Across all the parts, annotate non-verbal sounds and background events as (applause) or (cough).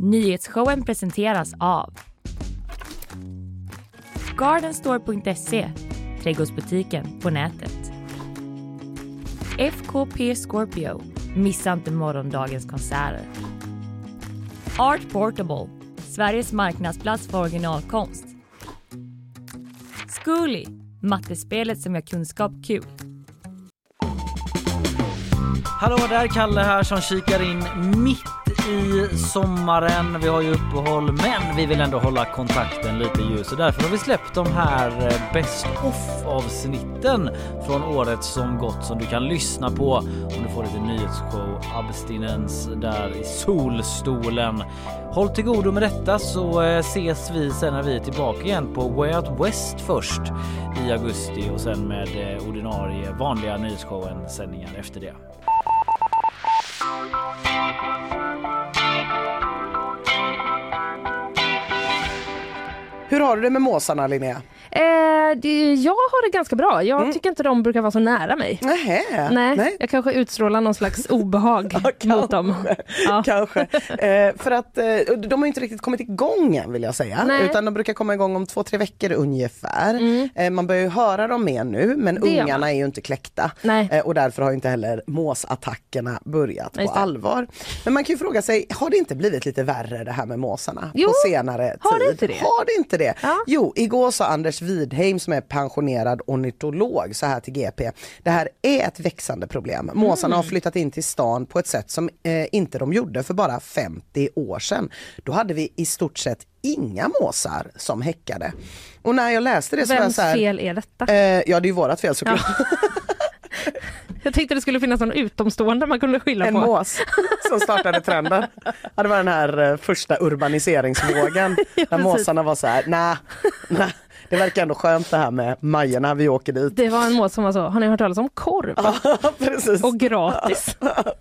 Nyhetsshowen presenteras av Gardenstore.se, trädgårdsbutiken på nätet. FKP Scorpio, missa inte morgondagens konserter. Art Portable, Sveriges marknadsplats för originalkonst. Zcooly, mattespelet som gör kunskap kul. Hallå där, Kalle här som kikar in mitt i sommaren. Vi har ju uppehåll men vi vill ändå hålla kontakten lite ljus och därför har vi släppt de här eh, Best of avsnitten från året som gått som du kan lyssna på om du får lite nyhetsshow abstinens där i solstolen. Håll till godo med detta så eh, ses vi sen när vi är tillbaka igen på Way Out West först i augusti och sen med eh, ordinarie vanliga nyhetsshowen sändningar efter det. Hur har du det med måsarna Linnea? Eh, det, jag har det ganska bra. Jag Mm. tycker inte de brukar vara så nära mig. Nähä. Nej, Nej. jag kanske utstrålar någon slags (laughs) obehag Ja, mot dem. Ja. Kanske. Eh, för att eh, de har inte riktigt kommit igång än vill jag säga. Nej. Utan de brukar komma igång om två, tre veckor ungefär. Eh, man börjar ju höra dem mer nu men Mm. Det ungarna är ju inte kläckta. Nej. Eh, och därför har inte heller måsattackerna börjat Just på det. allvar. Men man kan ju fråga sig, har det inte blivit lite värre det här med måsarna Jo, på senare har det tid? inte det? Har det inte det? Ja. Jo, igår sa Anders Widheim som är pensionerad ornitolog så här till GP. Det här är ett växande problem. Måsarna har flyttat in till stan på ett sätt som eh, inte de gjorde för bara 50 år sedan. Då hade vi i stort sett inga måsar som häckade. Och när jag läste det så var jag Vems så här, fel är detta? Eh, ja det är ju vårat fel såklart. (laughs) Jag tänkte det skulle finnas någon utomstående man kunde skylla En på. mås som startade trenden. Ja, det var den här eh, första urbaniseringsvågen. (laughs) Ja, där måsarna var så här, nej, nej, det verkar ändå skönt det här med Majorna, vi åker dit. Det var en mås som var så, har ni hört talas om korv? (laughs) Precis. Och gratis.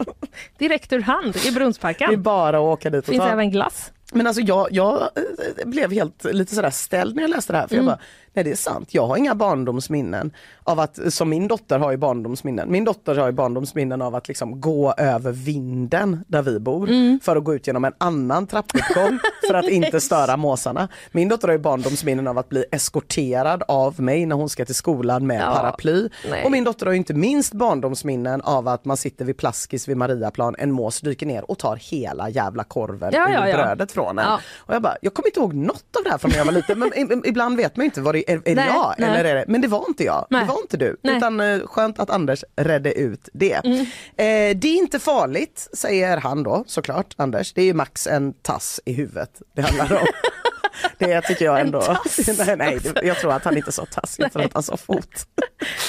(laughs) Direkt ur hand i Det är Brunnsparken. bara att åka dit och Finns ta. även glass. Men alltså jag, jag eh, blev helt lite sådär ställd när jag läste det här för Mm. jag bara, nej det är sant, jag har inga barndomsminnen av att, som min dotter har ju barndomsminnen, min dotter har ju barndomsminnen av att liksom gå över vinden där vi bor Mm. för att gå ut genom en annan trappuppgång för att inte störa (laughs) måsarna. Min dotter har ju barndomsminnen av att bli eskorterad av mig när hon ska till skolan med Ja, paraply. nej. Och min dotter har ju inte minst barndomsminnen av att man sitter vid Plaskis vid Mariaplan, en mås dyker ner och tar hela jävla korven Ja, ur ja, brödet från en. Och jag bara, jag kommer inte ihåg något av det här från när jag var liten. Men ibland vet man ju inte, var det, är, är det Nej, jag nej. eller är det, men det var inte jag. Nej. Det var inte du. Nej. Utan eh, skönt att Anders redde ut det. Mm. Eh, det är inte farligt, säger han då såklart, Anders. Det är ju max en tass i huvudet det handlar om. (laughs) Det tycker jag ändå. (laughs) nej, nej, jag tror att han inte sa tass, jag tror att han sa fot.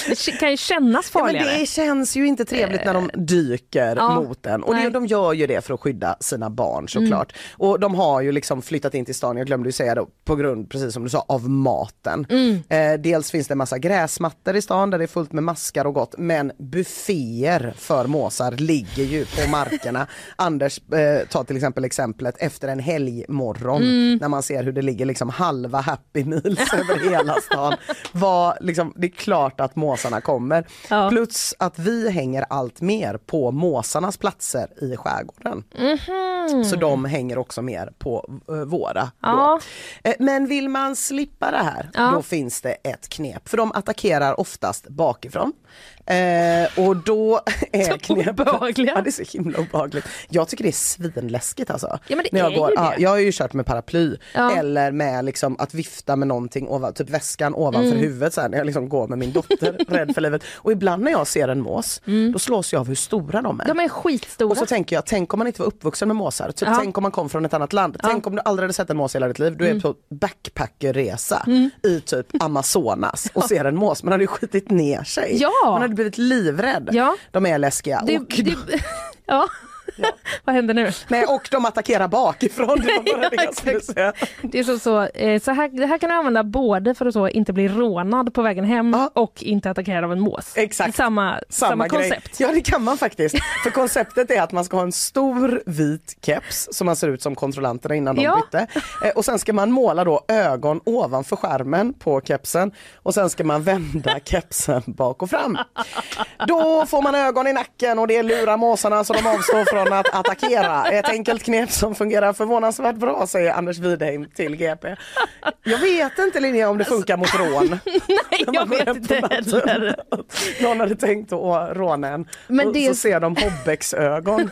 Det kan ju kännas Ja, men farligare. det känns ju inte trevligt när de dyker Ja, mot en. Och det, de gör ju det för att skydda sina barn såklart. Och de har ju liksom flyttat in till stan, jag glömde ju säga det, på grund, precis som du sa, av maten. Eh, dels finns det en massa gräsmattor i stan där det är fullt med maskar och gott. Men bufféer för måsar ligger ju på markerna. (laughs) Anders eh, tar till exempel exemplet efter en helgmorgon när man ser hur det ligger liksom halva happy meals (laughs) över hela stan. Var, liksom, det är klart att måsarna kommer. Ja. Plus att vi hänger allt mer på måsarnas platser i skärgården. Så de hänger också mer på eh, våra. Ja. Eh, Men vill man slippa det här, Ja. då finns det ett knep. För de attackerar oftast bakifrån. Eh, och då (laughs) är knepet... Ja, det är så himla obehagligt. Jag tycker det är svinläskigt alltså. Ja, men det När jag, är går, ju ja, det. jag har ju kört med paraply Ja. eller med liksom att vifta med någonting, ovan, typ väskan ovanför Mm. huvudet så här, när jag liksom går med min dotter (laughs) rädd för livet. Och ibland när jag ser en mås, då slås jag av hur stora de är. Mm. De är skitstora. Och så tänker jag, tänk om man inte var uppvuxen med måsar. Typ, Ja. Tänk om man kom från ett annat land. Tänk om du aldrig hade sett en mås i hela ditt liv. Du Mm. är på backpackerresa i typ Amazonas och (laughs) ser en mås. Man hade ju skitit ner sig. Ja. Man hade blivit livrädd. Ja. De är läskiga. det, och, det, (laughs) ja. (laughs) Vad händer nu? nej, och de attackerar bakifrån. Det var (laughs) bara det jag skulle exakt. säga. Det är så, så, så här, det här kan du använda både för att så inte bli rånad på vägen hem Ja. och inte attackerad av en mås. Exakt. Samma, samma, grej. koncept. Ja det kan man faktiskt. För konceptet är att man ska ha en stor vit keps som man ser ut som kontrollanterna innan de Ja. bytte. Eh, och sen ska man måla då ögon ovanför skärmen på kepsen och sen ska man vända (laughs) kepsen bak och fram. Då får man ögon i nacken och det lurar måsarna så de avstår från från att attackera. Ett enkelt knep som fungerar förvånansvärt bra säger Anders Widheim till GP. Jag vet inte Linnea om det funkar mot rån. (laughs) Nej, jag vet inte heller. Någon hade tänkt att råna en Men och det- så ser de Hobbex ögon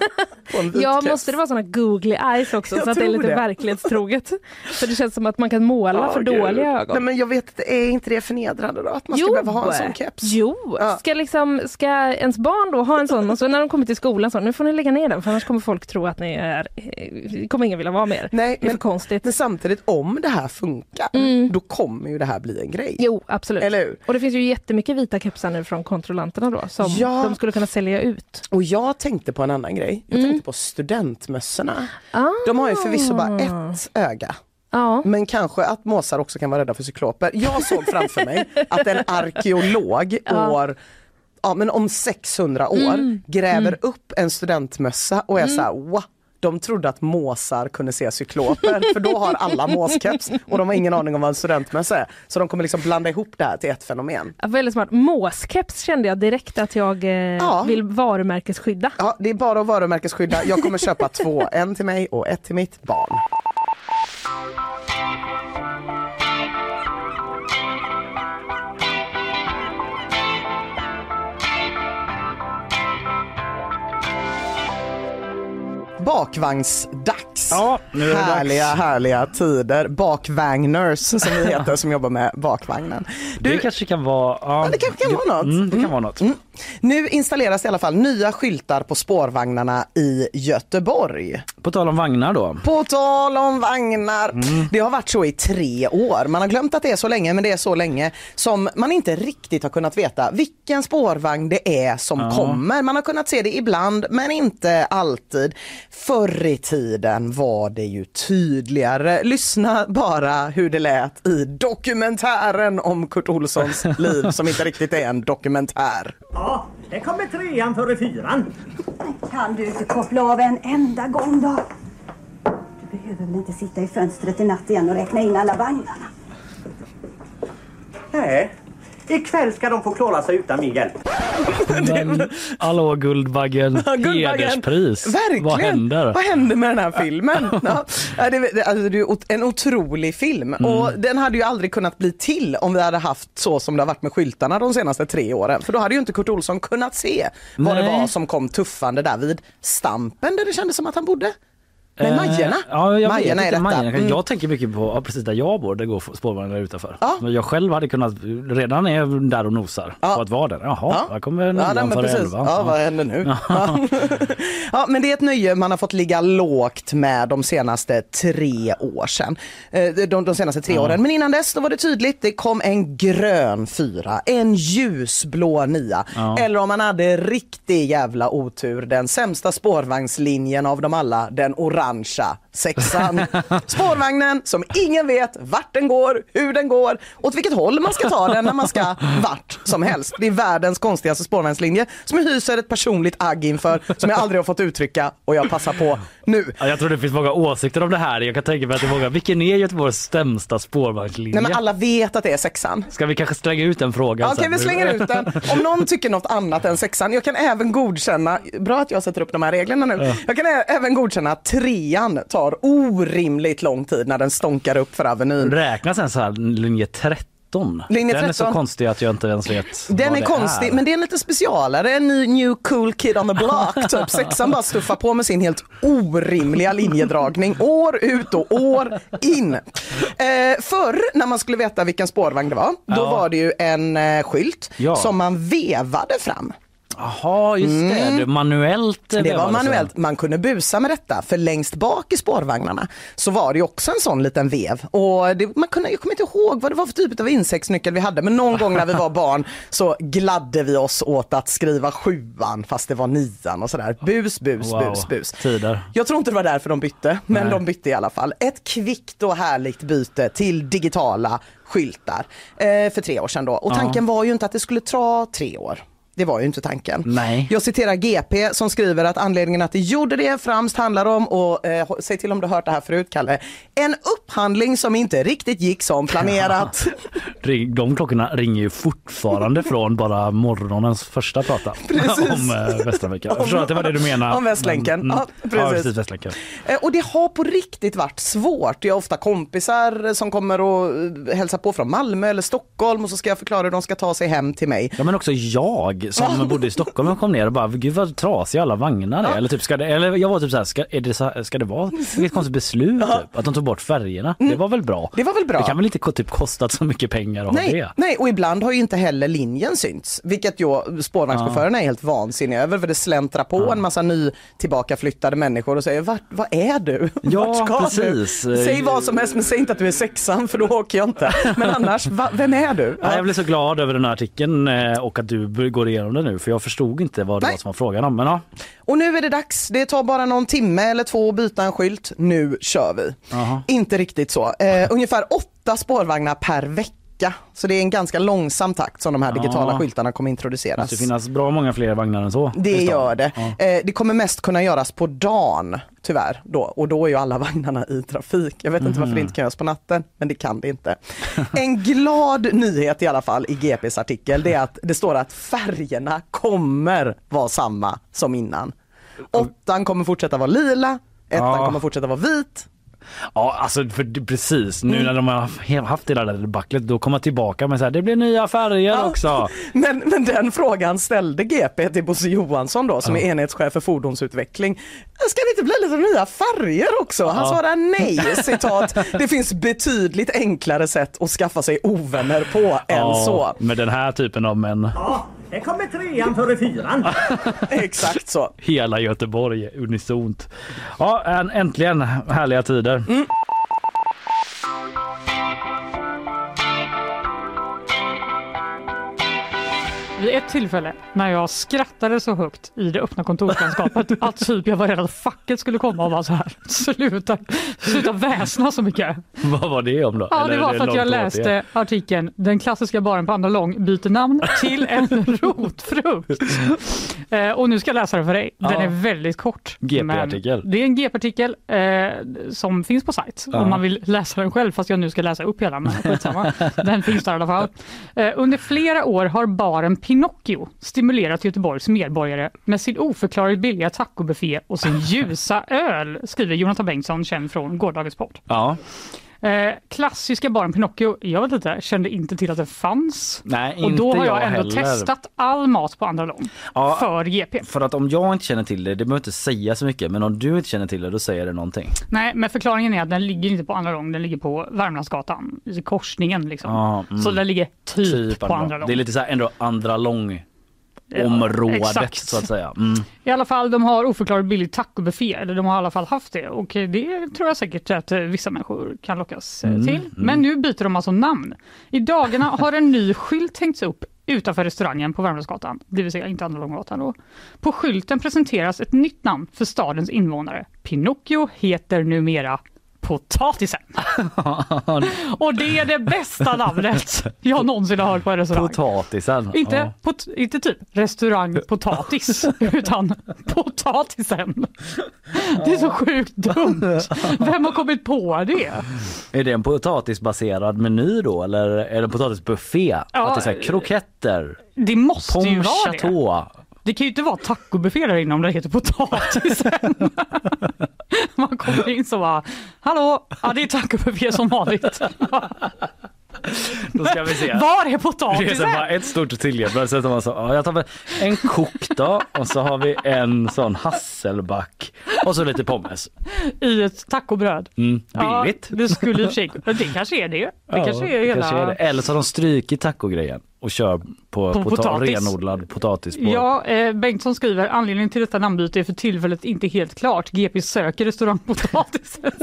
på en Ja, keps. måste det vara såna googly eyes också Jag så att det är lite det. verklighetstroget? För det känns som att man kan måla Ja, för gud. dåliga Nej, ögon. men jag vet är inte det förnedrande då? Att man ska behöva ha en sån keps? Jo, Ja. ska, liksom, ska ens barn då ha en sån och så när de kommer till skolan så nu får ni lägga ner den för annars kommer folk tro att ni är, eh, kommer ingen vilja vara med er. Nej, det är men- för konstigt. Men samtidigt om det här funkar, Mm. då kommer ju det här bli en grej. Jo, absolut. Eller hur? Och det finns ju jättemycket vita kepsar nu från kontrollanterna då som Ja. de skulle kunna sälja ut. Och jag tänkte på en annan grej. Jag Mm. tänkte på studentmössorna. Ah. De har ju förvisso bara ett öga. Ja. Men kanske att måsar också kan vara rädda för cykloper. Jag såg framför mig att en arkeolog (laughs) Ja. år Ja men om 600 år Mm. gräver upp en studentmössa och är så här, wow, de trodde att måsar kunde se cykloper för då har alla måskeps och de har ingen aning om vad en studentmössa är. Så de kommer liksom blanda ihop det här till ett fenomen. Ja, Väldigt smart. Måskeps kände jag direkt att jag eh, Ja. vill varumärkesskydda. Ja, det är bara att varumärkesskydda. Jag kommer köpa två, en till mig och ett till mitt barn. Bakvagnsdags. Ja, nu är det dags. härliga, härliga tider. Bakvagners som vi heter som jobbar med bakvagnen. Det Du, kanske kan vara... Ja, det kanske kan vara något. Mm, det kan vara något. nu installeras i alla fall nya skyltar på spårvagnarna i Göteborg. På tal om vagnar då. På tal om vagnar. Det har varit så i tre år. Man har glömt att det är så länge men det är så länge som man inte riktigt har kunnat veta vilken spårvagn det är som Ja. kommer. Man har kunnat se det ibland men inte alltid. Förr i tiden var det ju tydligare. Lyssna bara hur det lät i dokumentären om Kurt Olssons (laughs) liv som inte riktigt är en dokumentär. Ja, det kommer trean före fyran. Kan du inte koppla av en enda gång då? Du behöver väl inte sitta i fönstret i natt igen och räkna in alla vagnarna? Nej, ikväll ska de få klara sig utan min hjälp. (laughs) Men hallå Guldbaggen, Guldbaggen. hederspris. Verkligen. Vad händer? Vad händer med den här (laughs) filmen? Ja, det, det, alltså, det är en otrolig film Mm. och den hade ju aldrig kunnat bli till om vi hade haft så som det har varit med skyltarna de senaste tre åren. För då hade ju inte Kurt Olsson kunnat se vad det Nej. var som kom tuffande där vid Stampen där det kändes som att han bodde. Nej, Eh, Majorna. Ja, jag Majorna är detta. Majorna. Mm. Jag tänker mycket på ja, precis där jag bor, det går spårvagnar där utanför. Ja. Men jag själv hade kunnat, redan är jag där och nosar Ja. på att vara där. Jaha, Ja. här kommer Ja, nej, men före elvan. Ja, vad händer nu? (laughs) (laughs) Ja. men det är ett nöje man har fått ligga lågt med de senaste tre år sedan. Eh, De, de senaste tre åren. Men innan dess då var det tydligt. Det kom en grön fyra, en ljusblå nia. Eller om man hade riktig jävla otur, den sämsta spårvagnslinjen av dem alla, den orangea sexan. Spårvagnen som ingen vet vart den går, hur den går, åt vilket håll man ska ta den när man ska vart som helst. Det är världens konstigaste spårvagnslinje som jag hyser ett personligt agg inför som jag aldrig har fått uttrycka och jag passar på nu. Ja, jag tror det finns många åsikter om det här. Jag kan tänka mig att det är många. Vilken är Göteborgs sämsta spårvagnslinje? Nej men alla vet att det är sexan. Ska vi kanske slänga ut den frågan Ja, sen? vi slänger ut den. Om någon tycker något annat än sexan, jag kan även godkänna, bra att jag sätter upp de här reglerna nu, jag kan även godkänna att trean tar orimligt lång tid när den stånkar upp för Avenyn. Räknas en så här linje 13? Linje den är så 13. konstig att jag inte ens vet Den är konstig, men det är en lite specialare, en ny new cool kid on the block. (laughs) Typ. Sexan bara stuffar på med sin helt orimliga linjedragning år ut och år in. Eh, förr när man skulle veta vilken spårvagn det var, då Ja. var det ju en eh, skylt Ja. som man vevade fram. Jaha, just det. det. Manuellt Mm. Det var manuellt, man kunde busa med detta för längst bak i spårvagnarna så var det också en sån liten vev och det, man kunde, jag kommer inte ihåg vad det var för typ av insektsnyckel vi hade men någon gång när vi var barn så gladde vi oss åt att skriva sjuan fast det var nian och sådär. Bus, bus, Wow, bus, bus. tider. Jag tror inte det var därför de bytte men Nej. de bytte i alla fall. Ett kvickt och härligt byte till digitala skyltar eh, för tre år sedan då och tanken var ju inte att det skulle ta tre år. Det var ju inte tanken. Nej. Jag citerar GP som skriver att anledningen att det gjorde det främst handlar om, och eh, säg till om du hört det här förut Kalle, en upphandling som inte riktigt gick som planerat. (laughs) De klockorna ringer ju fortfarande (laughs) från bara morgonens första prata (laughs) Precis. om eh, Västtrafik. Jag förstår att det var det du menade. Om Västlänken. Mm. Ja, Ja, precis. precis, Västlänken. Eh, Och det har på riktigt varit svårt. Jag har ofta kompisar som kommer och eh, hälsa på från Malmö eller Stockholm och så ska jag förklara hur de ska ta sig hem till mig. Ja men också jag som bodde i Stockholm och kom ner och bara gud vad trasiga alla vagnar är. Eller typ ska det, eller jag var typ såhär, ska, är det så, här- ska det vara, vilket konstigt beslut typ, att de tog bort färgerna. Det var väl bra? Mm. Det var väl bra. Det kan väl inte typ kostat så mycket pengar att ha Nej, det? nej, och ibland har ju inte heller linjen synts, vilket ju spårvagnschaufförerna är helt vansinniga över för det släntrar på en massa ny tillbakaflyttade människor och säger vart, vad är du? Ja, Vart ska precis. Du? Säg vad som helst men säg inte att du är sexan för då åker jag inte. Men annars, va, vem är du? Ja, jag blev så glad över den här artikeln eh, och att du går igenom det nu för jag förstod inte vad det Nej. var som var frågan om. Men ja, Och nu är det dags. Det tar bara någon timme eller två att byta en skylt. Nu kör vi. Aha. Inte riktigt så. Eh, ungefär åtta spårvagnar per vecka. Så det är en ganska långsam takt som de här digitala Ja. skyltarna kommer introduceras. det finns bra många fler vagnar än så. Det gör det. Ja. Eh, det kommer mest kunna göras på dagen tyvärr då och då är ju alla (laughs) vagnarna i trafik. Jag vet inte varför det inte kan göras på natten, men det kan det inte. En glad nyhet i alla fall i GPs artikel, det är att det står att färgerna kommer vara samma som innan. Åttan kommer fortsätta vara lila, ettan Ja. kommer fortsätta vara vit. Ja, alltså för, precis. Mm. Nu när de har haft hela det där debaclet, då kommer tillbaka med så här, det blir nya färger Ja. också. (laughs) Men, men den frågan ställde GP till Bosse Johansson då som är enhetschef för fordonsutveckling. Ska det inte bli lite nya färger också? Han Ja. svarar nej, (laughs) citat. Det finns betydligt enklare sätt att skaffa sig ovänner på än så. Med den här typen av män. Det kommer trean före fyran. (laughs) Exakt så. Hela Göteborg unisont. Ja, än- äntligen härliga tider. Mm. Vid ett tillfälle när jag skrattade så högt i det öppna kontorslandskapet (laughs) att typ jag var rädd att facket skulle komma och vara så här. Sluta, sluta väsna så mycket. (laughs) Vad var det om då? Ja, Eller det var för att jag läste artikeln Den klassiska baren på andra lång byter namn till en (laughs) rotfrukt. Eh, och nu ska jag läsa den för dig. Den Ja. är väldigt kort. GP-artikel. Det är en GP-artikel eh, som finns på sajt Ja. om man vill läsa den själv fast jag nu ska läsa upp hela. Men skitsamma. (laughs) den finns där i alla fall. Eh, under flera år har baren Pinocchio stimulerat Göteborgs medborgare med sin oförklarligt billiga tacobuffé och sin ljusa öl, skriver Jonathan Bengtsson, känd från gårdagens podd. Ja, Eh, klassiska baren Pinocchio, jag vet inte, kände inte till att det fanns. nej Och då har jag, ändå heller. testat all mat på andra lång Ja. för GP. För att om jag inte känner till det, det behöver inte säga så mycket, men om du inte känner till det då säger det någonting. Nej, men förklaringen är att den ligger inte på andra lång, den ligger på Värmlandsgatan, i korsningen liksom. Ja, mm. Så den ligger typ, Typ på andra. lång. Det är lite så här ändå andra lång området exakt. så att säga. Mm. I alla fall, de har oförklarligt billig tacobuffé, eller de har i alla fall haft det. Och det tror jag säkert att eh, vissa människor kan lockas eh, till. Men nu byter de alltså namn. I dagarna har en ny skylt hängts upp utanför restaurangen på Värmlandsgatan, det vill säga inte Andra Långgatan då. På skylten presenteras ett nytt namn för stadens invånare. Pinocchio heter numera Potatisen. (laughs) Och det är det bästa namnet jag någonsin har hört på en restaurang. Potatisen. Inte, Ja. pot, inte typ restaurang potatis, (laughs) utan potatisen. Det är så sjukt dumt. Vem har kommit på det? Är det en potatisbaserad meny då eller är det en potatisbuffé? att det är kroketter, Det måste ju vara det. Det kan ju inte vara tacobuffé där inne om det heter potatisen. (laughs) Man kommer in så bara, hallå, ja det är tacobuffé som vanligt. Då ska vi se. Var är Det potatisen? bara ett stort tillgrepp. Så tar man så, ja, jag tar väl en kok då och så har vi en sån hasselback och så lite pommes. I ett tacobröd. Mm, billigt. Ja, det skulle i och för sig, det kanske är det. Det kanske är hela... kanske är det. Eller så har de strykit tacogrejen och kör på, På pota- potatis. renodlad potatis. På. Ja, eh, Bengtsson skriver anledningen till detta namnbyte är för tillfället inte helt klart. GP söker restaurangpotatisen. (laughs)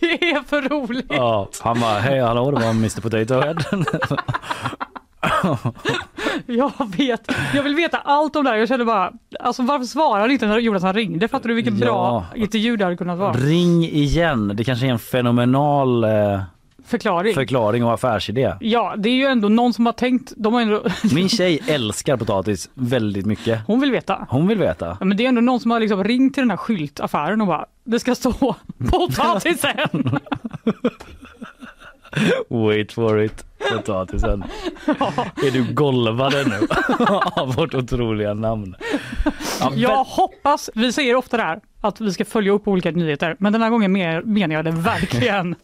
det är för roligt. Ja, han bara, hej hallå det var Mr Potato Head. (laughs) (laughs) Jag vet, jag vill veta allt om det här. Jag känner bara, alltså varför svarade inte när Jonathan ringde? Fattar du vilken bra Ja. intervju det hade kunnat vara? Ring igen, det kanske är en fenomenal eh, förklaring. förklaring och affärsidé. Ja, det är ju ändå någon som har tänkt. De har ändå, (laughs) Min tjej älskar potatis väldigt mycket. hon vill veta. Hon vill veta. Ja, men det är ändå någon som har liksom ringt till den här skyltaffären och bara det ska stå (laughs) potatisen. Wait for it. Potatisen. Är du golvade nu (laughs) av vårt otroliga namn? Ja, Jag hoppas, vi säger ofta det här, att vi ska följa upp olika nyheter, men den här gången menar jag det verkligen.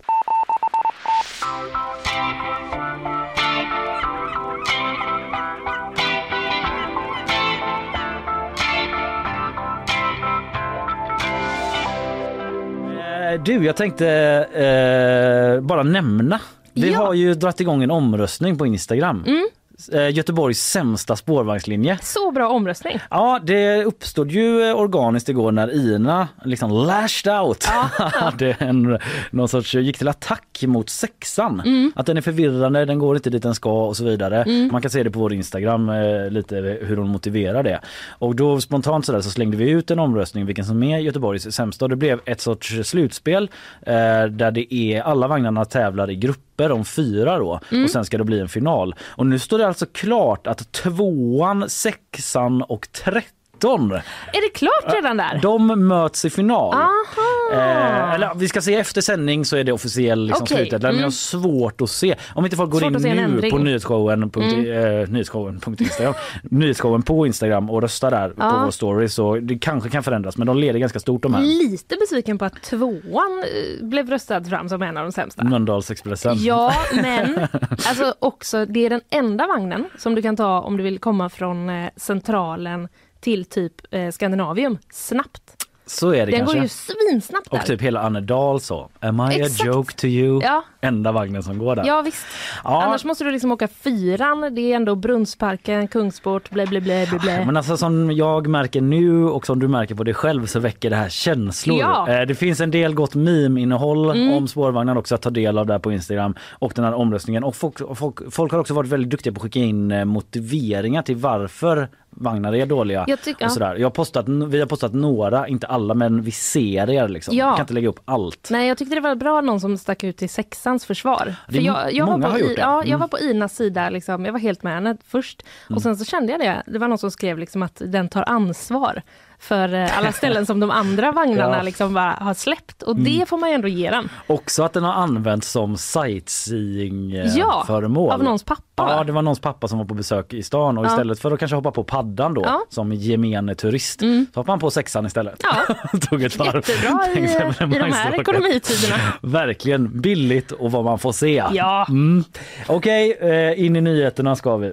Du, jag tänkte eh, bara nämna. Vi Ja. har ju dragit igång en omröstning på Instagram. Mm. Eh, Göteborgs sämsta spårvagnslinje. Så bra omröstning. Ja, det uppstod ju eh, organiskt igår när Ina liksom lashed out. (laughs) hade en, någon sorts, gick till attack mot sexan. Mm. Att den är förvirrande, den går inte dit den ska och så vidare. Man kan se det på vår Instagram eh, lite hur hon motiverar det. Och då spontant sådär så slängde vi ut en omröstning vilken som är Göteborgs sämsta. Det blev ett sorts slutspel eh, där det är alla vagnarna tävlar i grupper om fyra då och sen ska det bli en final. Och nu står det alltså klart att tvåan, sexan och tretton Är det klart redan där? de möts i final. Eh, eller vi ska se efter sändning så är det officiell liksom, Okej, slutet. Men jag har mm. svårt att se. Om inte folk går Svårt in nu på nyhetsshowen, punkt, eh, nyhetsshowen, Instagram, (laughs) nyhetsshowen på Instagram och röstar där på Ja. vår story så det kanske kan förändras men de leder ganska stort de här. Lite besviken på att tvåan eh, blev röstad fram som en av de sämsta. Mölndalsexpressen. Ja, (laughs) men alltså också, det är den enda vagnen som du kan ta om du vill komma från eh, centralen till typ eh, Skandinavium snabbt. Så är det Den kanske. går ju svinsnabbt där. Och typ hela Annedal så. Am I Exakt. a joke to you? Ja. Enda vagnen som går där. Ja visst. Ja. Annars måste du liksom åka fyran, det är ändå Brunnsparken, Kungsport, blä blä blä blä. blä. Men alltså som jag märker nu och som du märker på dig själv så väcker det här känslor. Ja. Eh, Det finns en del gott meme-innehåll om spårvagnar också att ta del av där på Instagram och den här omröstningen. Och folk, folk, folk har också varit väldigt duktiga på att skicka in eh, motiveringar till varför vagnar är dåliga. Jag tycker- och sådär. Jag har postat, vi har postat några, inte alla men vi ser er liksom. Ja. Jag kan inte lägga upp allt. Nej jag tyckte det var bra någon som stack ut till sexans försvar. Är jag, jag, många var har på, gjort det. ja, jag Mm. var på Inas sida, liksom, jag var helt med henne först. Mm. Och sen så kände jag det, det var någon som skrev liksom att den tar ansvar för eh, alla ställen som de andra vagnarna (laughs) Ja. Mm. liksom bara har släppt. Och det får man ändå ge den. Också att den har använts som sightseeing-föremål. Ja, av någons pappa, Ja, det var någons pappa som var på besök i stan och Ja. istället för att kanske hoppa på paddan då Ja. Mm. som gemene turist så hoppade han på sexan istället. Ja. (laughs) Tog ett varv. Jättebra i, i de här ekonomitiderna. (laughs) Verkligen billigt och vad man får se. Ja. Mm. Okej, eh, in i nyheterna ska vi.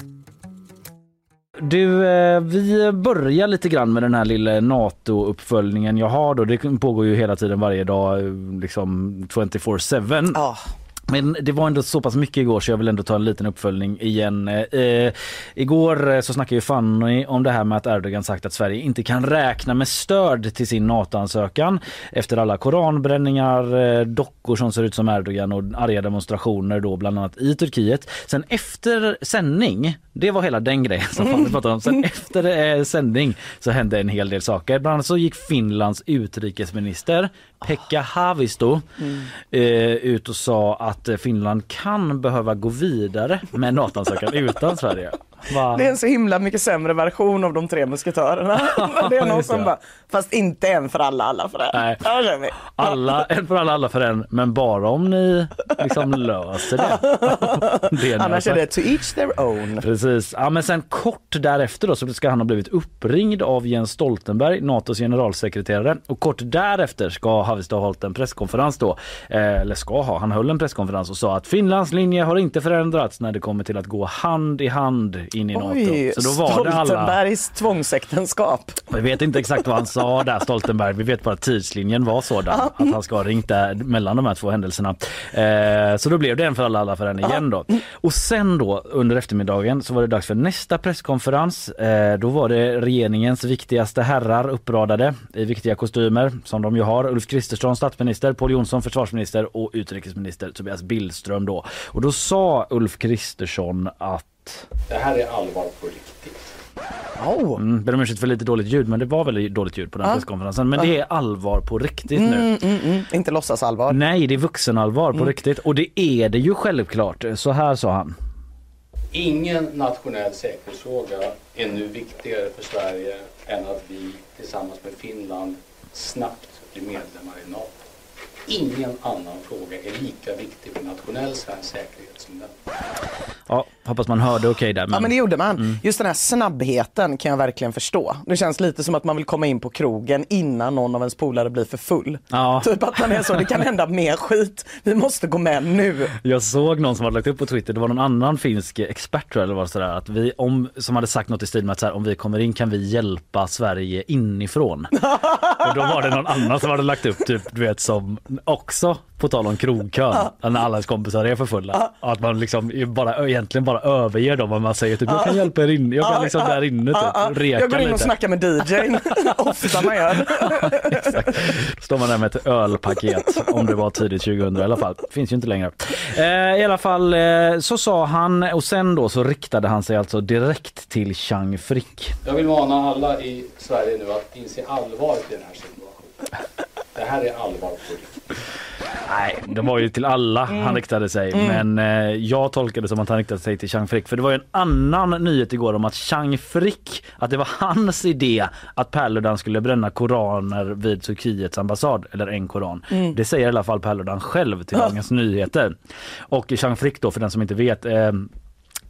Du, eh, vi börjar lite grann med den här lilla NATO-uppföljningen jag har då. Det pågår ju hela tiden varje dag, eh, liksom 24-7. Ja. Men det var ändå så pass mycket igår så jag vill ändå ta en liten uppföljning igen. Eh, igår eh, så snackade ju Fanny om det här med att Erdogan sagt att Sverige inte kan räkna med stöd till sin NATO-ansökan efter alla koranbränningar, eh, dockor som ser ut som Erdogan och arga demonstrationer då bland annat i Turkiet. Sen efter sändning, det var hela den grejen som Fanny (laughs) pratade om. Sen efter eh, sändning så hände en hel del saker. Bland annat så gick Finlands utrikesminister Pekka Haavisto eh, ut och sa att att eh, Finland kan behöva gå vidare med NATO-ansökan utan Sverige. Va? Det är en så himla mycket sämre version av de tre musketörerna. (laughs) det är någon som bara, fast inte en för alla, alla för en. Nej. Alla, en för alla, alla för en, men bara om ni liksom (laughs) löser det. (laughs) det har Annars är det to each their own. Precis. Ja, men sen kort därefter då, så ska han ha blivit uppringd av Jens Stoltenberg, Natos generalsekreterare. Och kort därefter ska Haavisto ha hållit en presskonferens då. Eh, eller ska ha, han höll en presskonferens och sa att Finlands linje har inte förändrats när det kommer till att gå hand i hand in i NATO. Oj, Så då var det alla, Stoltenbergs tvångsäktenskap. vi vet inte exakt vad han sa där Stoltenberg, vi vet bara att tidslinjen var sådan att han ska ha ringt där mellan de här två händelserna. Eh, så då blev det en för alla, alla för en igen då. Och sen då under eftermiddagen så var det dags för nästa presskonferens. Eh, då var det regeringens viktigaste herrar uppradade i viktiga kostymer som de ju har. Ulf Kristersson statsminister, Pål Jonsson försvarsminister och utrikesminister Tobias Billström då. Och då sa Ulf Kristersson att Det här är allvar på riktigt. Oh. Mm, ber om ursäkt för lite dåligt ljud men det var väldigt dåligt ljud på den Ja. presskonferensen. Men det är allvar på riktigt nu. Mm, mm, mm. Inte låtsasallvar. Nej, det är vuxenallvar på riktigt och det är det ju självklart. Så här sa han. Ingen nationell säkerhetsfråga är nu viktigare för Sverige än att vi tillsammans med Finland snabbt blir medlemmar i NATO. Ingen annan fråga är lika viktig för nationell svensk säkerhet som den. Ja, hoppas man hörde okej där. Ja men det gjorde man. Mm. Just den här snabbheten kan jag verkligen förstå. Det känns lite som att man vill komma in på krogen innan någon av ens polare blir för full. Ja. Typ att man är så, det kan hända mer skit. Vi måste gå med nu. Jag såg någon som hade lagt upp på Twitter, det var någon annan finsk expert eller var det sådär, att vi, om, som hade sagt något i stil med att så här, om vi kommer in kan vi hjälpa Sverige inifrån. (laughs) och då var det någon annan som hade lagt upp typ, du vet som också på tal om krogkön, när alla ens kompisar är för fulla. Att man liksom bara, egentligen bara överger dem och man säger typ jag kan hjälpa er in, jag kan liksom där inne Ja, ja. typ, reka Jag går in lite. och snackar med DJn. (laughs) Ofta man gör. (laughs) Exakt. Då står man där med ett ölpaket om det var tidigt 2000 i alla fall. Finns ju inte längre. Eh, I alla fall eh, så sa han och sen då så riktade han sig alltså direkt till Chang Frick. Jag vill mana alla i Sverige nu att inse allvaret i den här situationen. Det här är allvar på riktigt. Nej, det var ju till alla han riktade sig. Men eh, jag tolkade det som att han riktade sig till Chang Frick. För det var ju en annan nyhet igår om att Chang Frick, att det var hans idé att Paludan skulle bränna koraner vid Turkiets ambassad. Eller en koran. Det säger i alla fall Paludan själv till Dagens Nyheter. Och Chang Frick då, för den som inte vet, eh,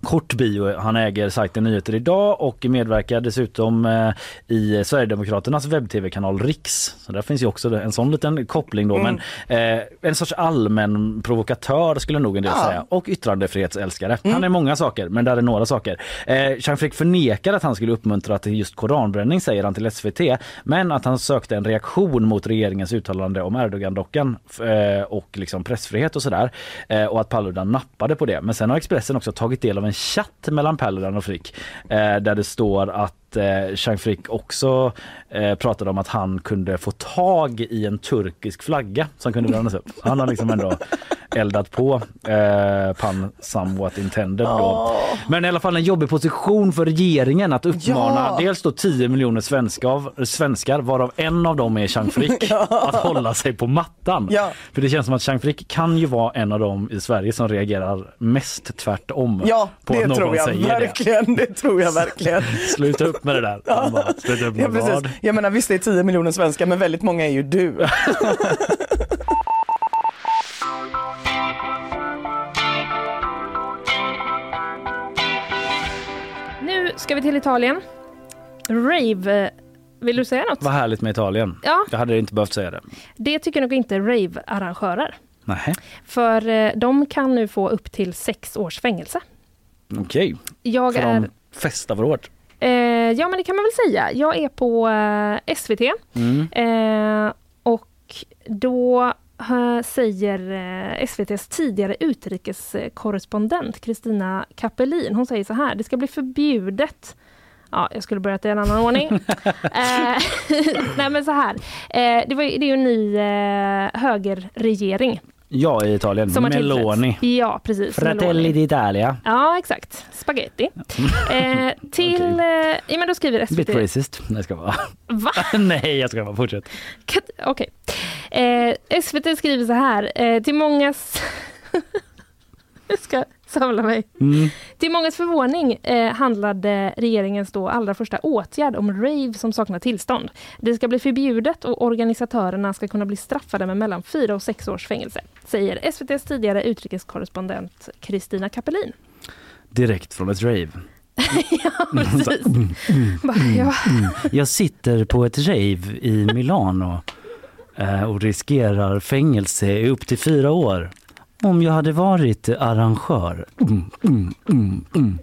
Kort bio, han äger sajten Nyheter idag och medverkar dessutom eh, i Sverigedemokraternas webb-tv-kanal Riks. Så där finns ju också en sån liten koppling då. Men eh, en sorts allmän provokatör skulle nog en del Ja. säga. Och yttrandefrihetsälskare. Han är många saker, men där är några saker. Eh, Chang Frick förnekar att han skulle uppmuntra till just koranbränning säger han till SVT. Men att han sökte en reaktion mot regeringens uttalande om Erdogan-dockan eh, och liksom pressfrihet och sådär. Eh, och att Paludan nappade på det. Men sen har Expressen också tagit del av en en chatt mellan Pelleran och Frick eh, där det står att eh, Chang Frick också eh, pratade om att han kunde få tag i en turkisk flagga som kunde brännas upp. Han har liksom ändå eldat på eh, pan somewhat intended då. Men i alla fall en jobbig position för regeringen att uppmana Ja. dels då 10 miljoner svenskar, svenskar varav en av dem är Chang Frick (laughs) att hålla sig på mattan. Ja. För det känns som att Chang Frick kan ju vara en av dem i Sverige som reagerar mest tvärtom Ja, på det att någon tror jag säger det. verkligen. Det tror jag verkligen. (laughs) Sluta upp med det där. Han bara, Sluta upp Ja, vad? precis. Jag menar visst det är 10 miljoner svenskar men väldigt många är ju du. (laughs) Nu ska vi till Italien. Rave. Vill du säga något? Vad härligt med Italien. Ja. Jag hade inte behövt säga det. Det tycker nog inte rave-arrangörer. Nej, För eh, de kan nu få upp till sex års fängelse. okej. Jag För är... de festar för hårt. Eh, ja men det kan man väl säga. Jag är på eh, SVT Mm. eh, och då säger SVTs tidigare utrikeskorrespondent Kristina Kapelin, hon säger så här, det ska bli förbjudet Ja, jag skulle börjat i en annan ordning. (laughs) eh, (laughs) nej men så här, eh, det, var, ju- det är ju en ny eh, högerregering Ja, i Italien. som Meloni. Ja, precis. Fratelli d'Italia. Ja, exakt. Spaghetti. (laughs) Eh, till, Okej. eh, ja men då skriver SVT. Bit racist. (laughs) Nej, jag ska vara. Va? Nej, jag ska bara fortsätta. Kat- Okej. Eh, SVT skriver så här. Eh, till mångas... (laughs) jag ska samla mig. Mm. Till mångas förvåning eh, handlade regeringens då allra första åtgärd om rave som saknar tillstånd. Det ska bli förbjudet och organisatörerna ska kunna bli straffade med mellan fyra och sex års fängelse, säger SVTs tidigare utrikeskorrespondent Kristina Kapelin. Direkt från ett rave. (laughs) ja, precis. Bara, ja. Jag sitter på ett rave i Milano eh, och riskerar fängelse i upp till fyra år. Om jag hade varit arrangör. Mm, mm, mm, mm.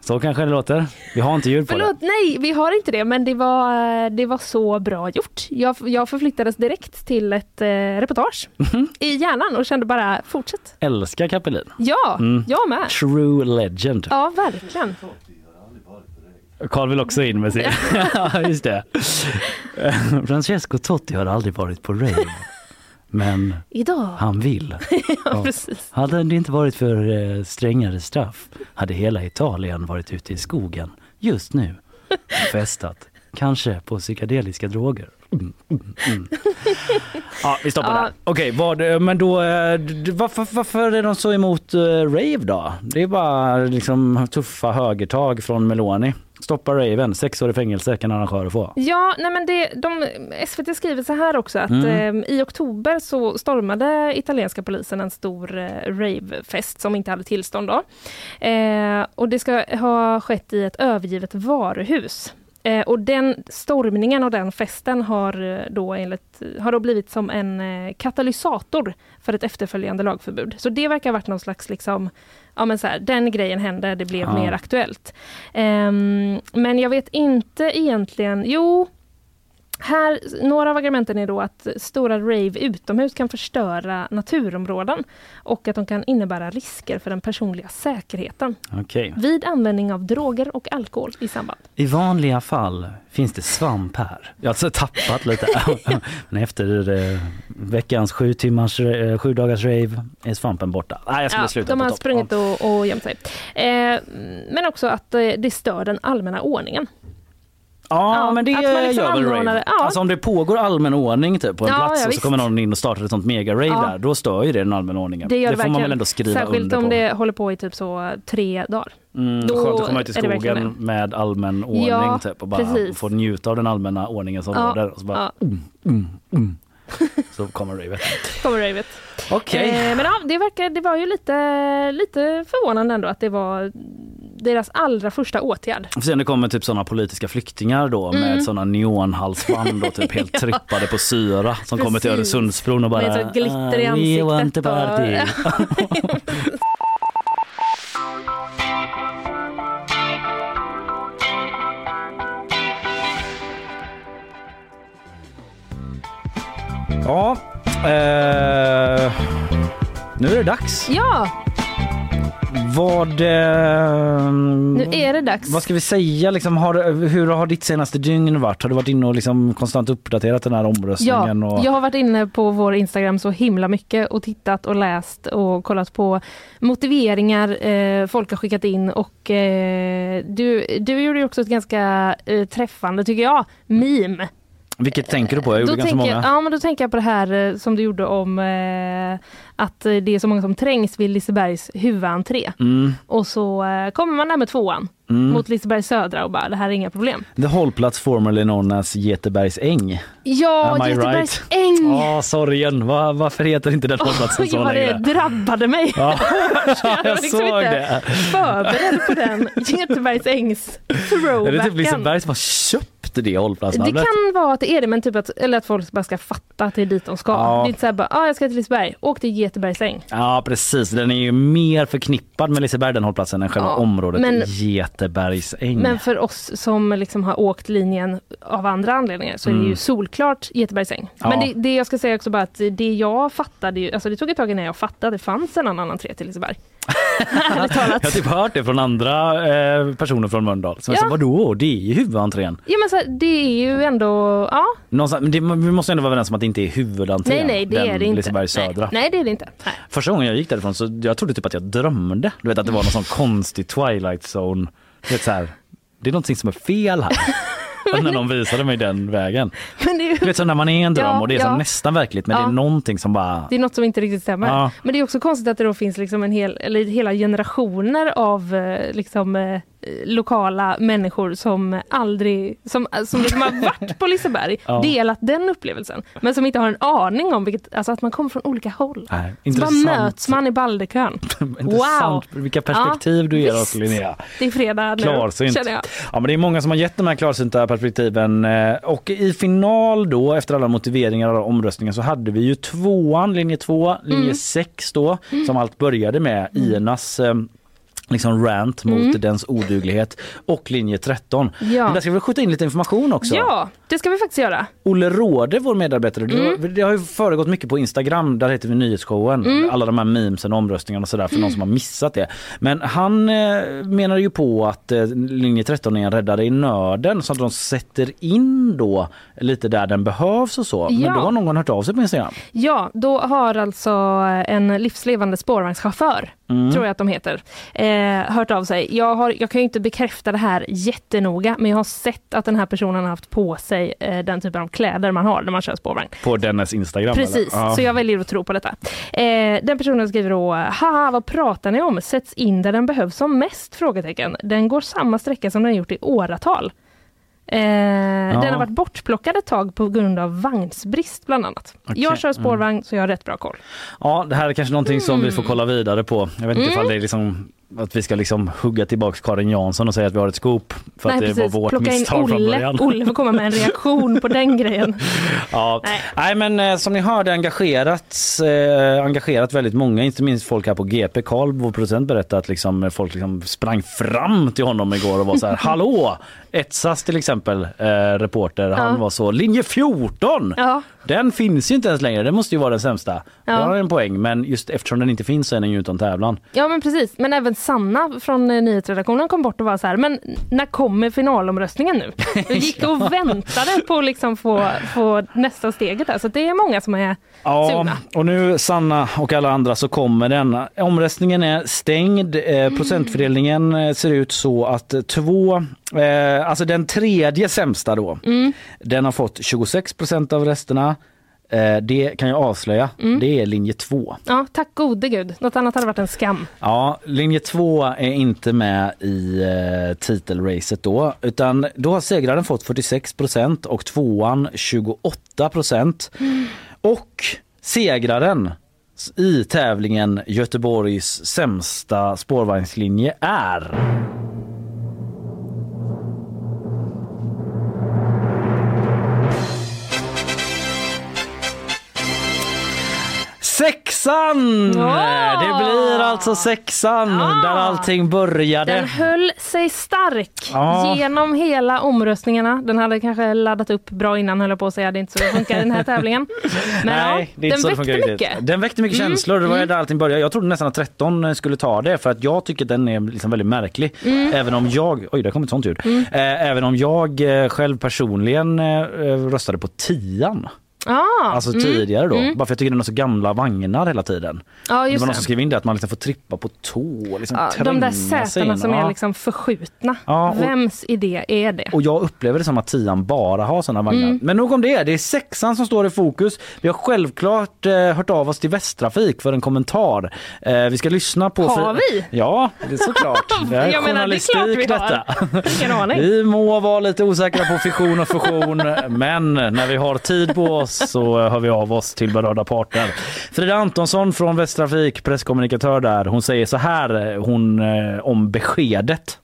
Så kanske det låter. Vi har inte ljud på Förlåt, nej vi har inte det men det var, det var så bra gjort. Jag, jag förflyttades direkt till ett eh, reportage Mhm. i hjärnan och kände bara fortsätt. det. Älskar Kapelin. Ja, Mm. jag med. True legend. Ja, verkligen. Carl vill också in med sin. ja, (laughs) just det. (laughs) Francesco Totti har aldrig varit på rave. Men Idag. han vill. (laughs) Ja. Hade det inte varit för eh, strängare straff hade hela Italien varit ute i skogen just nu och (laughs) festat. Kanske på psykedeliska droger. Mm, mm, mm. Ja, vi stoppar Ja. där. Okej, vad, men då, eh, varför, varför är de så emot eh, rave då? Det är bara liksom tuffa högertag från Meloni. Stoppa raven, sex år i fängelse kan arrangörer få. Ja, nej men det, de, SVT skriver så här också att Mm. eh, i oktober så stormade italienska polisen en stor eh, ravefest som inte hade tillstånd då. Eh, och det ska ha skett i ett övergivet varuhus. Eh, och den stormningen och den festen har eh, då, enligt, har då blivit som en eh, katalysator för ett efterföljande lagförbud. Så det verkar ha varit någon slags liksom, ja men så här, den grejen hände, det blev Ja. mer aktuellt. Ehm, men jag vet inte egentligen, jo, här, några av argumenten är då att stora rave utomhus kan förstöra naturområden och att de kan innebära risker för den personliga säkerheten Okej. vid användning av droger och alkohol i samband. I vanliga fall finns det svamp här. Jag har alltså tappat lite. (laughs) Men efter eh, veckans sju timmars, eh, sju dagars rave är svampen borta. Nej, jag skulle Ja, sluta de på har topp. sprungit och, och gömt sig. Eh, men också att eh, det stör den allmänna ordningen. Ja, Ja, men det att man liksom gör väl anordnar rave. det. Ja. Alltså om det pågår allmän ordning typ, på en Ja, plats och så kommer någon in och startar ett sånt mega-rave där, då stör ju det den allmänna ordningen. Det, gör får man väl ändå skriva Särskilt under om på. det håller på i typ så tre dagar. Mm, då skönt att komma ut i det skogen med allmän ordning typ, och bara precis. få njuta av den allmänna ordningen som råder. Och så bara, ja. mm, mm, mm. (laughs) Så kommer ravet. Kommer ravet. Okej. Eh, men ja, det, verkar, det var ju lite, lite förvånande ändå att det var deras allra första åtgärd. Och sen det kommer typ sådana politiska flyktingar då Mm. med sådana neonhalsband och typ helt (laughs) trippade på syra som kommer till Precis. Öresundsbron och bara Med glitter i "Ah, We want ansiktet a party. (laughs) och- (laughs) Ja, eh, nu är det dags. Ja, Vad, eh, nu är det dags. vad ska vi säga liksom, har, hur har ditt senaste dygn varit? Har du varit inne och liksom konstant uppdaterat den här Ja, omröstningen? och... jag har varit inne på vår Instagram så himla mycket och tittat och läst och kollat på motiveringar eh, folk har skickat in och eh, du, du gjorde ju också ett ganska eh, träffande, tycker jag, meme. Vilket tänker du på? Jag gjorde Då ganska tänker, många. ja, men då tänker jag på det här eh, som du gjorde om eh, att eh, det är så många som trängs vid Lisebergs huvudentré. Mm, Och så eh, kommer man där med tvåan mm. mot Liseberg södra och bara det här är inga problem. The hållplats formerly known as Getebergs äng. Ja, Am I Göteborgs right? äng! Ja, sorgen. Va, varför heter inte den hållplatsen så ja, det längre? drabbade mig. Ja, (laughs) var jag liksom såg inte det. Förberedd på den (laughs) Göteborgs ängs Är det typ throwbacken. Liseberg som har köpt det Det hållplatsnamnet? kan vara att det är det, men typ att, eller att folk bara ska fatta att det är dit de ska. Ja. Det är inte såhär bara, ah, jag ska till Liseberg, åk till Göteborgs äng. Ja precis, den är ju mer förknippad med Liseberg den hållplatsen än själva Ja, området men- Getebergs äng. Men för oss som liksom har åkt linjen av andra anledningar så är det Mm. ju solklart Göteborgs äng. Ja. Men det, det jag ska säga också bara att det jag fattade, ju, alltså det tog ett tag innan jag fattade att det fanns en annan entré till Liseberg. (laughs) Jag har typ hört det från andra eh, personer från Mölndal. Som Ja. sa vadå, det är ju huvudentrén. Ja men så det är ju ändå, ja. Någonstans, men det, vi måste ändå vara överens om att det inte är huvudentrén. Nej nej det den är det inte. Nej, nej det är det inte. Nej. Första gången jag gick därifrån så jag trodde typ att jag drömde. Du vet att det var någon sån konstig twilight zone. Du vet, så här, det är någonting som är fel här. (laughs) (laughs) När någon visade mig den vägen. Men det är, Du ju, vet som när man är i en dröm Ja, och det är ja. nästan verkligt men det Ja. är någonting som bara... det är något som inte riktigt stämmer. Ja. Men det är också konstigt att det då finns liksom en hel, eller hela generationer av eh, liksom, eh, lokala människor som aldrig, som, som liksom har varit på Liseberg, (laughs) Ja. delat den upplevelsen. Men som inte har en aning om vilket, alltså att man kommer från olika håll. Nej, Så bara möts man i Baldekön. (laughs) intressant. Vilka perspektiv du ger oss. Linnea. Det är fredag nu, Klarsynt. känner jag. Ja, men det är många som har gett de här klarsynta perspektiven eh, och i final då efter alla motiveringar och omröstningar så hade vi ju tvåan, linje två, linje Mm. sex då som allt började med Inas eh, liksom rant mot dens oduglighet och linje 13. Mm. Ja. Men där ska vi skjuta in lite information också. Ja, det ska vi faktiskt göra. Olle Råde, vår medarbetare, Mm. har- det har ju föregått mycket på Instagram, där heter vi Nyhetsshowen. Mm. Alla de här memesen och omröstningarna och sådär för någon som har missat det. Men han eh, menar ju på att eh, linje 13 är en räddare i nöden så att de sätter in då lite där den behövs och så. Men Ja. då har någon hört av sig på Instagram. Ja, då har alltså en livslevande spårvagnschaufför, Mm. tror jag att de heter, eh, hört av sig. Jag, har, jag kan ju inte bekräfta det här jättenoga, men jag har sett att den här personen har haft på sig eh, den typen av kläder man har när man kör spårvagn. På dennes Instagram? Precis? Ja. så jag väljer att tro på detta. Eh, den personen skriver då, haha vad pratar ni om? Sätts in där den behövs som mest? Frågetecken. Den går samma sträcka som den gjort i åratal. Eh, Den har varit bortplockad ett tag på grund av vagnsbrist bland annat. Okej, Jag kör spårvagn mm. så jag har rätt bra koll. Ja, det här är kanske någonting som vi får Mm. kolla vidare på. Jag vet inte ifall det är liksom att vi ska liksom hugga tillbaks Karin Jansson och säga att vi har ett scoop för att det var vårt Plocka misstag från Olle. början. Olle får komma med en reaktion på den grejen. (laughs) Ja. Nej. Nej. men eh, som ni hörde engagerat, eh, engagerat väldigt många, inte minst folk här på GP. Karl, vår producent, berättade att liksom, folk liksom sprang fram till honom igår och var så här (laughs) Hallå! Etsas till exempel, eh, reporter, han Ja. var så linje 14! Ja, Den finns ju inte ens längre, det måste ju vara den sämsta. Ja. Det har en poäng, men just eftersom den inte finns så är den ju utan tävlan. ja men precis. Men även Sanna från eh, nyhetsredaktionen kom bort och var så här, men när kommer finalomröstningen nu? (laughs) Vi gick och väntade på att liksom få, få nästa steget där. Så det är många som är Ja, sugna. och nu Sanna och alla andra så kommer den. Omröstningen är stängd. Eh, procentfördelningen eh, ser ut så att två, eh, alltså den tredje sämsta då, den har fått 26 procent av rösterna. Eh, det kan jag avslöja, det är linje 2. Ja, tack gode gud. Något annat hade varit en skam. Ja, linje 2 är inte med i eh, titelracet då, utan då har segraren fått 46 procent och tvåan 28 procent. Och segraren i tävlingen Göteborgs sämsta spårvagnslinje är Sexan! Ja! Det blir alltså sexan Ja! där allting började. Den höll sig stark Ja. genom hela omröstningarna. Den hade kanske laddat upp bra innan höll jag på att säga. Det är inte så det funkar i den här tävlingen. (laughs) Men Nej, det är ja, den väckte mycket. Den väckte mycket Mm, känslor. Det var mm. där allting började. Jag trodde nästan att 13 skulle ta det för att jag tycker den är liksom väldigt märklig. Mm. Även om jag, oj det kom ett sånt ljud. Eh, även om jag eh, själv personligen eh, röstade på 10 Ah, Alltså mm, tidigare då. mm. Bara för jag tycker den har så gamla vagnar hela tiden. Ja, det var någon det. som skrev in det att man liksom får trippa på tå liksom Ja, de där sätena som är liksom förskjutna. Ja, och- Vems idé är det? Och jag upplever det som att tian bara har sådana vagnar. Mm. Men nog om det, det är sexan som står i fokus. Vi har självklart eh, hört av oss till Västtrafik för en kommentar. Eh, vi ska lyssna på... Har vi? Ja, det är såklart. (laughs) Det är Jag menar, det är klart vi har. detta. Ingen aning. Vi må vara lite osäkra på fiktion och fusion men när vi har tid på oss så hör vi av oss till berörda parter. Frida Antonsson från Västtrafik, presskommunikatör där, hon säger så här hon, eh, om beskedet.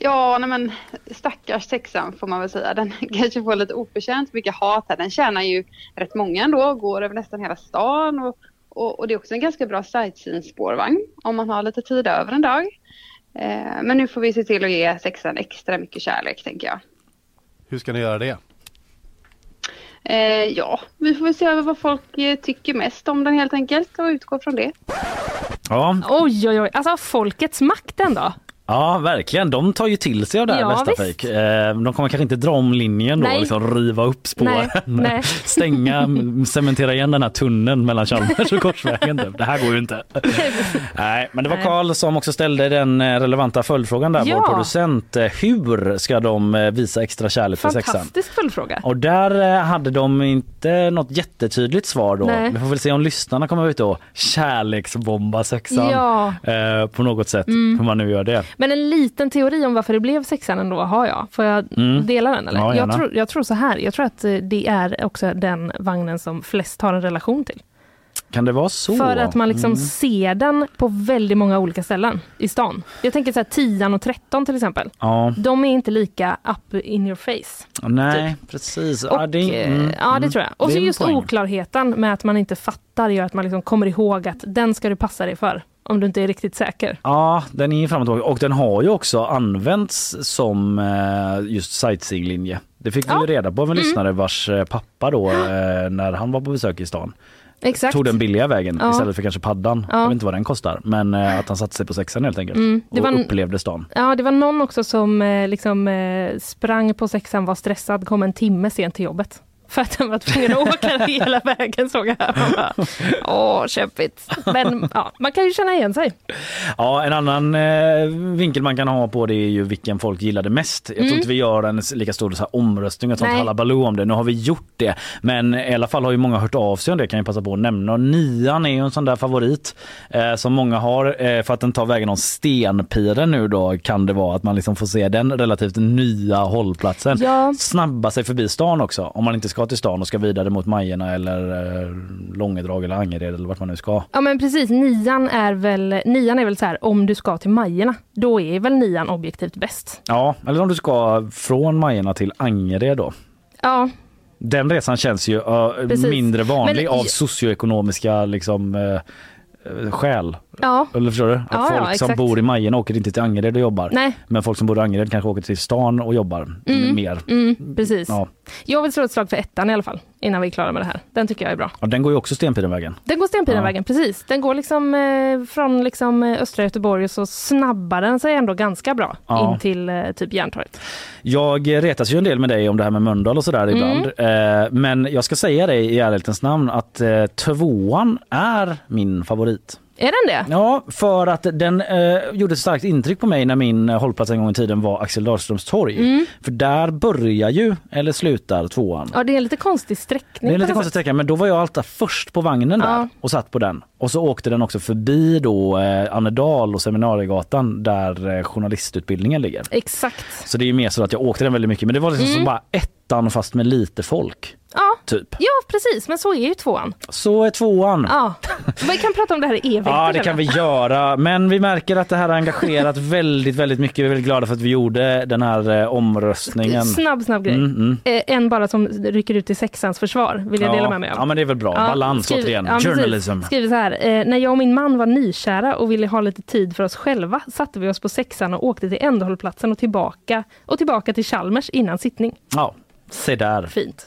Ja, nej men stackars sexan får man väl säga. Den (laughs) kanske får lite oförtjänt mycket hat här. Den tjänar ju rätt många ändå, går över nästan hela stan och, och, och det är också en ganska bra sightseeing-spårvagn om man har lite tid över en dag. Eh, men nu får vi se till att ge sexan extra mycket kärlek tänker jag. Hur ska ni göra det? Eh, ja, vi får väl se över vad folk eh, tycker mest om den helt enkelt och utgå från det. Ja, Oj, oj, oj. Alltså folkets makt ändå. Ja, verkligen. De tar ju till sig av det här Ja, Västtrafik. Eh, De kommer kanske inte dra om linjen då liksom riva upp spåren. Nej, (laughs) nej. Stänga, (laughs) cementera igen den här tunneln mellan Chalmers och Korsvägen. typ. Det här går ju inte. (laughs) Nej, men det var. Karl som också ställde den eh, relevanta följdfrågan där, Ja. vår producent. Eh, Hur ska de eh, visa extra kärlek för sexan? Fantastisk följdfråga. Och där hade de inte något jättetydligt svar då. Nej. Vi får väl se om lyssnarna kommer ut och kärleksbomba sexan Ja. eh, på något sätt. Mm. Hur man nu gör det. Men en liten teori om varför det blev sexan ändå har jag. Får jag Mm. dela den? Eller? Ja, jag, tror, jag tror så här, jag tror att eh, det är också den vagnen som flest har en relation till. Kan det vara så? För att man liksom Mm. ser den på väldigt många olika ställen i stan. Jag tänker så här 10 och 13 till exempel. Ja, De är inte lika up in your face. nej precis. Och, ja, det, eh, mm, ja, det mm. tror jag. Och Det så just poäng. oklarheten med att man inte fattar gör att man liksom kommer ihåg att den ska du passa dig för om du inte är riktigt säker. Ja, den är fram och tillbaka och den har ju också använts som eh, just sightseeinglinje. Det fick vi Ja. ju reda på av en Mm. lyssnare vars eh, pappa då eh, när han var på besök i stan Exakt. tog den billiga vägen Ja. istället för kanske paddan. Ja. Jag vet inte vad den kostar men att han satte sig på sexan helt enkelt Mm, det och var upplevde stan. Ja, det var någon också som liksom sprang på sexan, var stressad, kom en timme sent till jobbet. För att han var tvungen att åka (laughs) hela vägen såg jag. Bara, Åh, kämpigt. Men ja, man kan ju känna igen sig. Ja, en annan eh, vinkel man kan ha på det är ju vilken folk gillade mest. Jag tror Mm. inte vi gör en lika stor så här omröstning och sånt halabaloo om det. Nu har vi gjort det, men i alla fall har ju många hört av sig om det kan jag passa på att nämna. Och nian är ju en sån där favorit eh, som många har eh, för att den tar vägen om Stenpiren nu då kan det vara att man liksom får se den relativt nya hållplatsen. Ja. Snabba sig förbi stan också om man inte ska till stan och ska vidare mot Majerna eller eh, Långedrag eller Angered eller vart man nu ska. Ja men precis, nian är väl, nian är väl så här, om du ska till Majerna, då är väl nian objektivt bäst. Ja, eller om du ska från Majerna till Angered då. Ja, Den resan känns ju uh, mindre vanlig Men- av socioekonomiska liksom, uh, skäl. Ja, Eller förstår du? Att Ja, ja, folk som exakt. bor i Majerna åker inte till Angered och jobbar. nej, Men folk som bor i Angered kanske åker till stan och jobbar Mm. mer. mm, precis. Ja. Jag vill slå ett slag för ettan i alla fall, innan vi är klara med det här. Den tycker jag är bra. Och den går ju också Stenpirenvägen. Den går Stenpirenvägen, precis. Den går liksom eh, från liksom, eh, östra Göteborg och så snabbar den sig ändå ganska bra Ja. in till eh, typ Järntorget. Jag retas ju en del med dig om det här med Mölndal och sådär Mm. ibland. Eh, men jag ska säga dig i ärlighetens namn att eh, tvåan är min favorit. Är den det? Ja, för att den eh, gjorde ett starkt intryck på mig när min eh, hållplats en gång i tiden var Axel Dahlströms torg. Mm. För där börjar ju, eller slutar, tvåan. Ja, det är en lite konstig sträckning. Det är lite sätt. sträcka men då var jag alltid först på vagnen där Ja. och satt på den. Och så åkte den också förbi då eh, Annedal och Seminariegatan där eh, journalistutbildningen ligger. Exakt. Så det är mer så att jag åkte den väldigt mycket men det var liksom Mm. som bara ettan fast med lite folk. Ja. Typ. ja, precis. Men så är ju tvåan. Så är tvåan. Ja. Vi kan prata om det här i evigt. Ja det kan vi göra men vi märker att det här har engagerat (laughs) väldigt väldigt mycket. Vi är väldigt glada för att vi gjorde den här eh, omröstningen. Snabb, snabb grej. Mm, mm. Eh, en bara som rycker ut i sexans försvar vill jag Ja. dela med mig av. Ja men det är väl bra. Ja, Balans skriv- återigen. ja. Journalism. Skriver så här. Eh, när jag och min man var nykära och ville ha lite tid för oss själva satte vi oss på sexan och åkte till ändhållplatsen och tillbaka och tillbaka till Chalmers innan sittning. Ja, se där. Fint.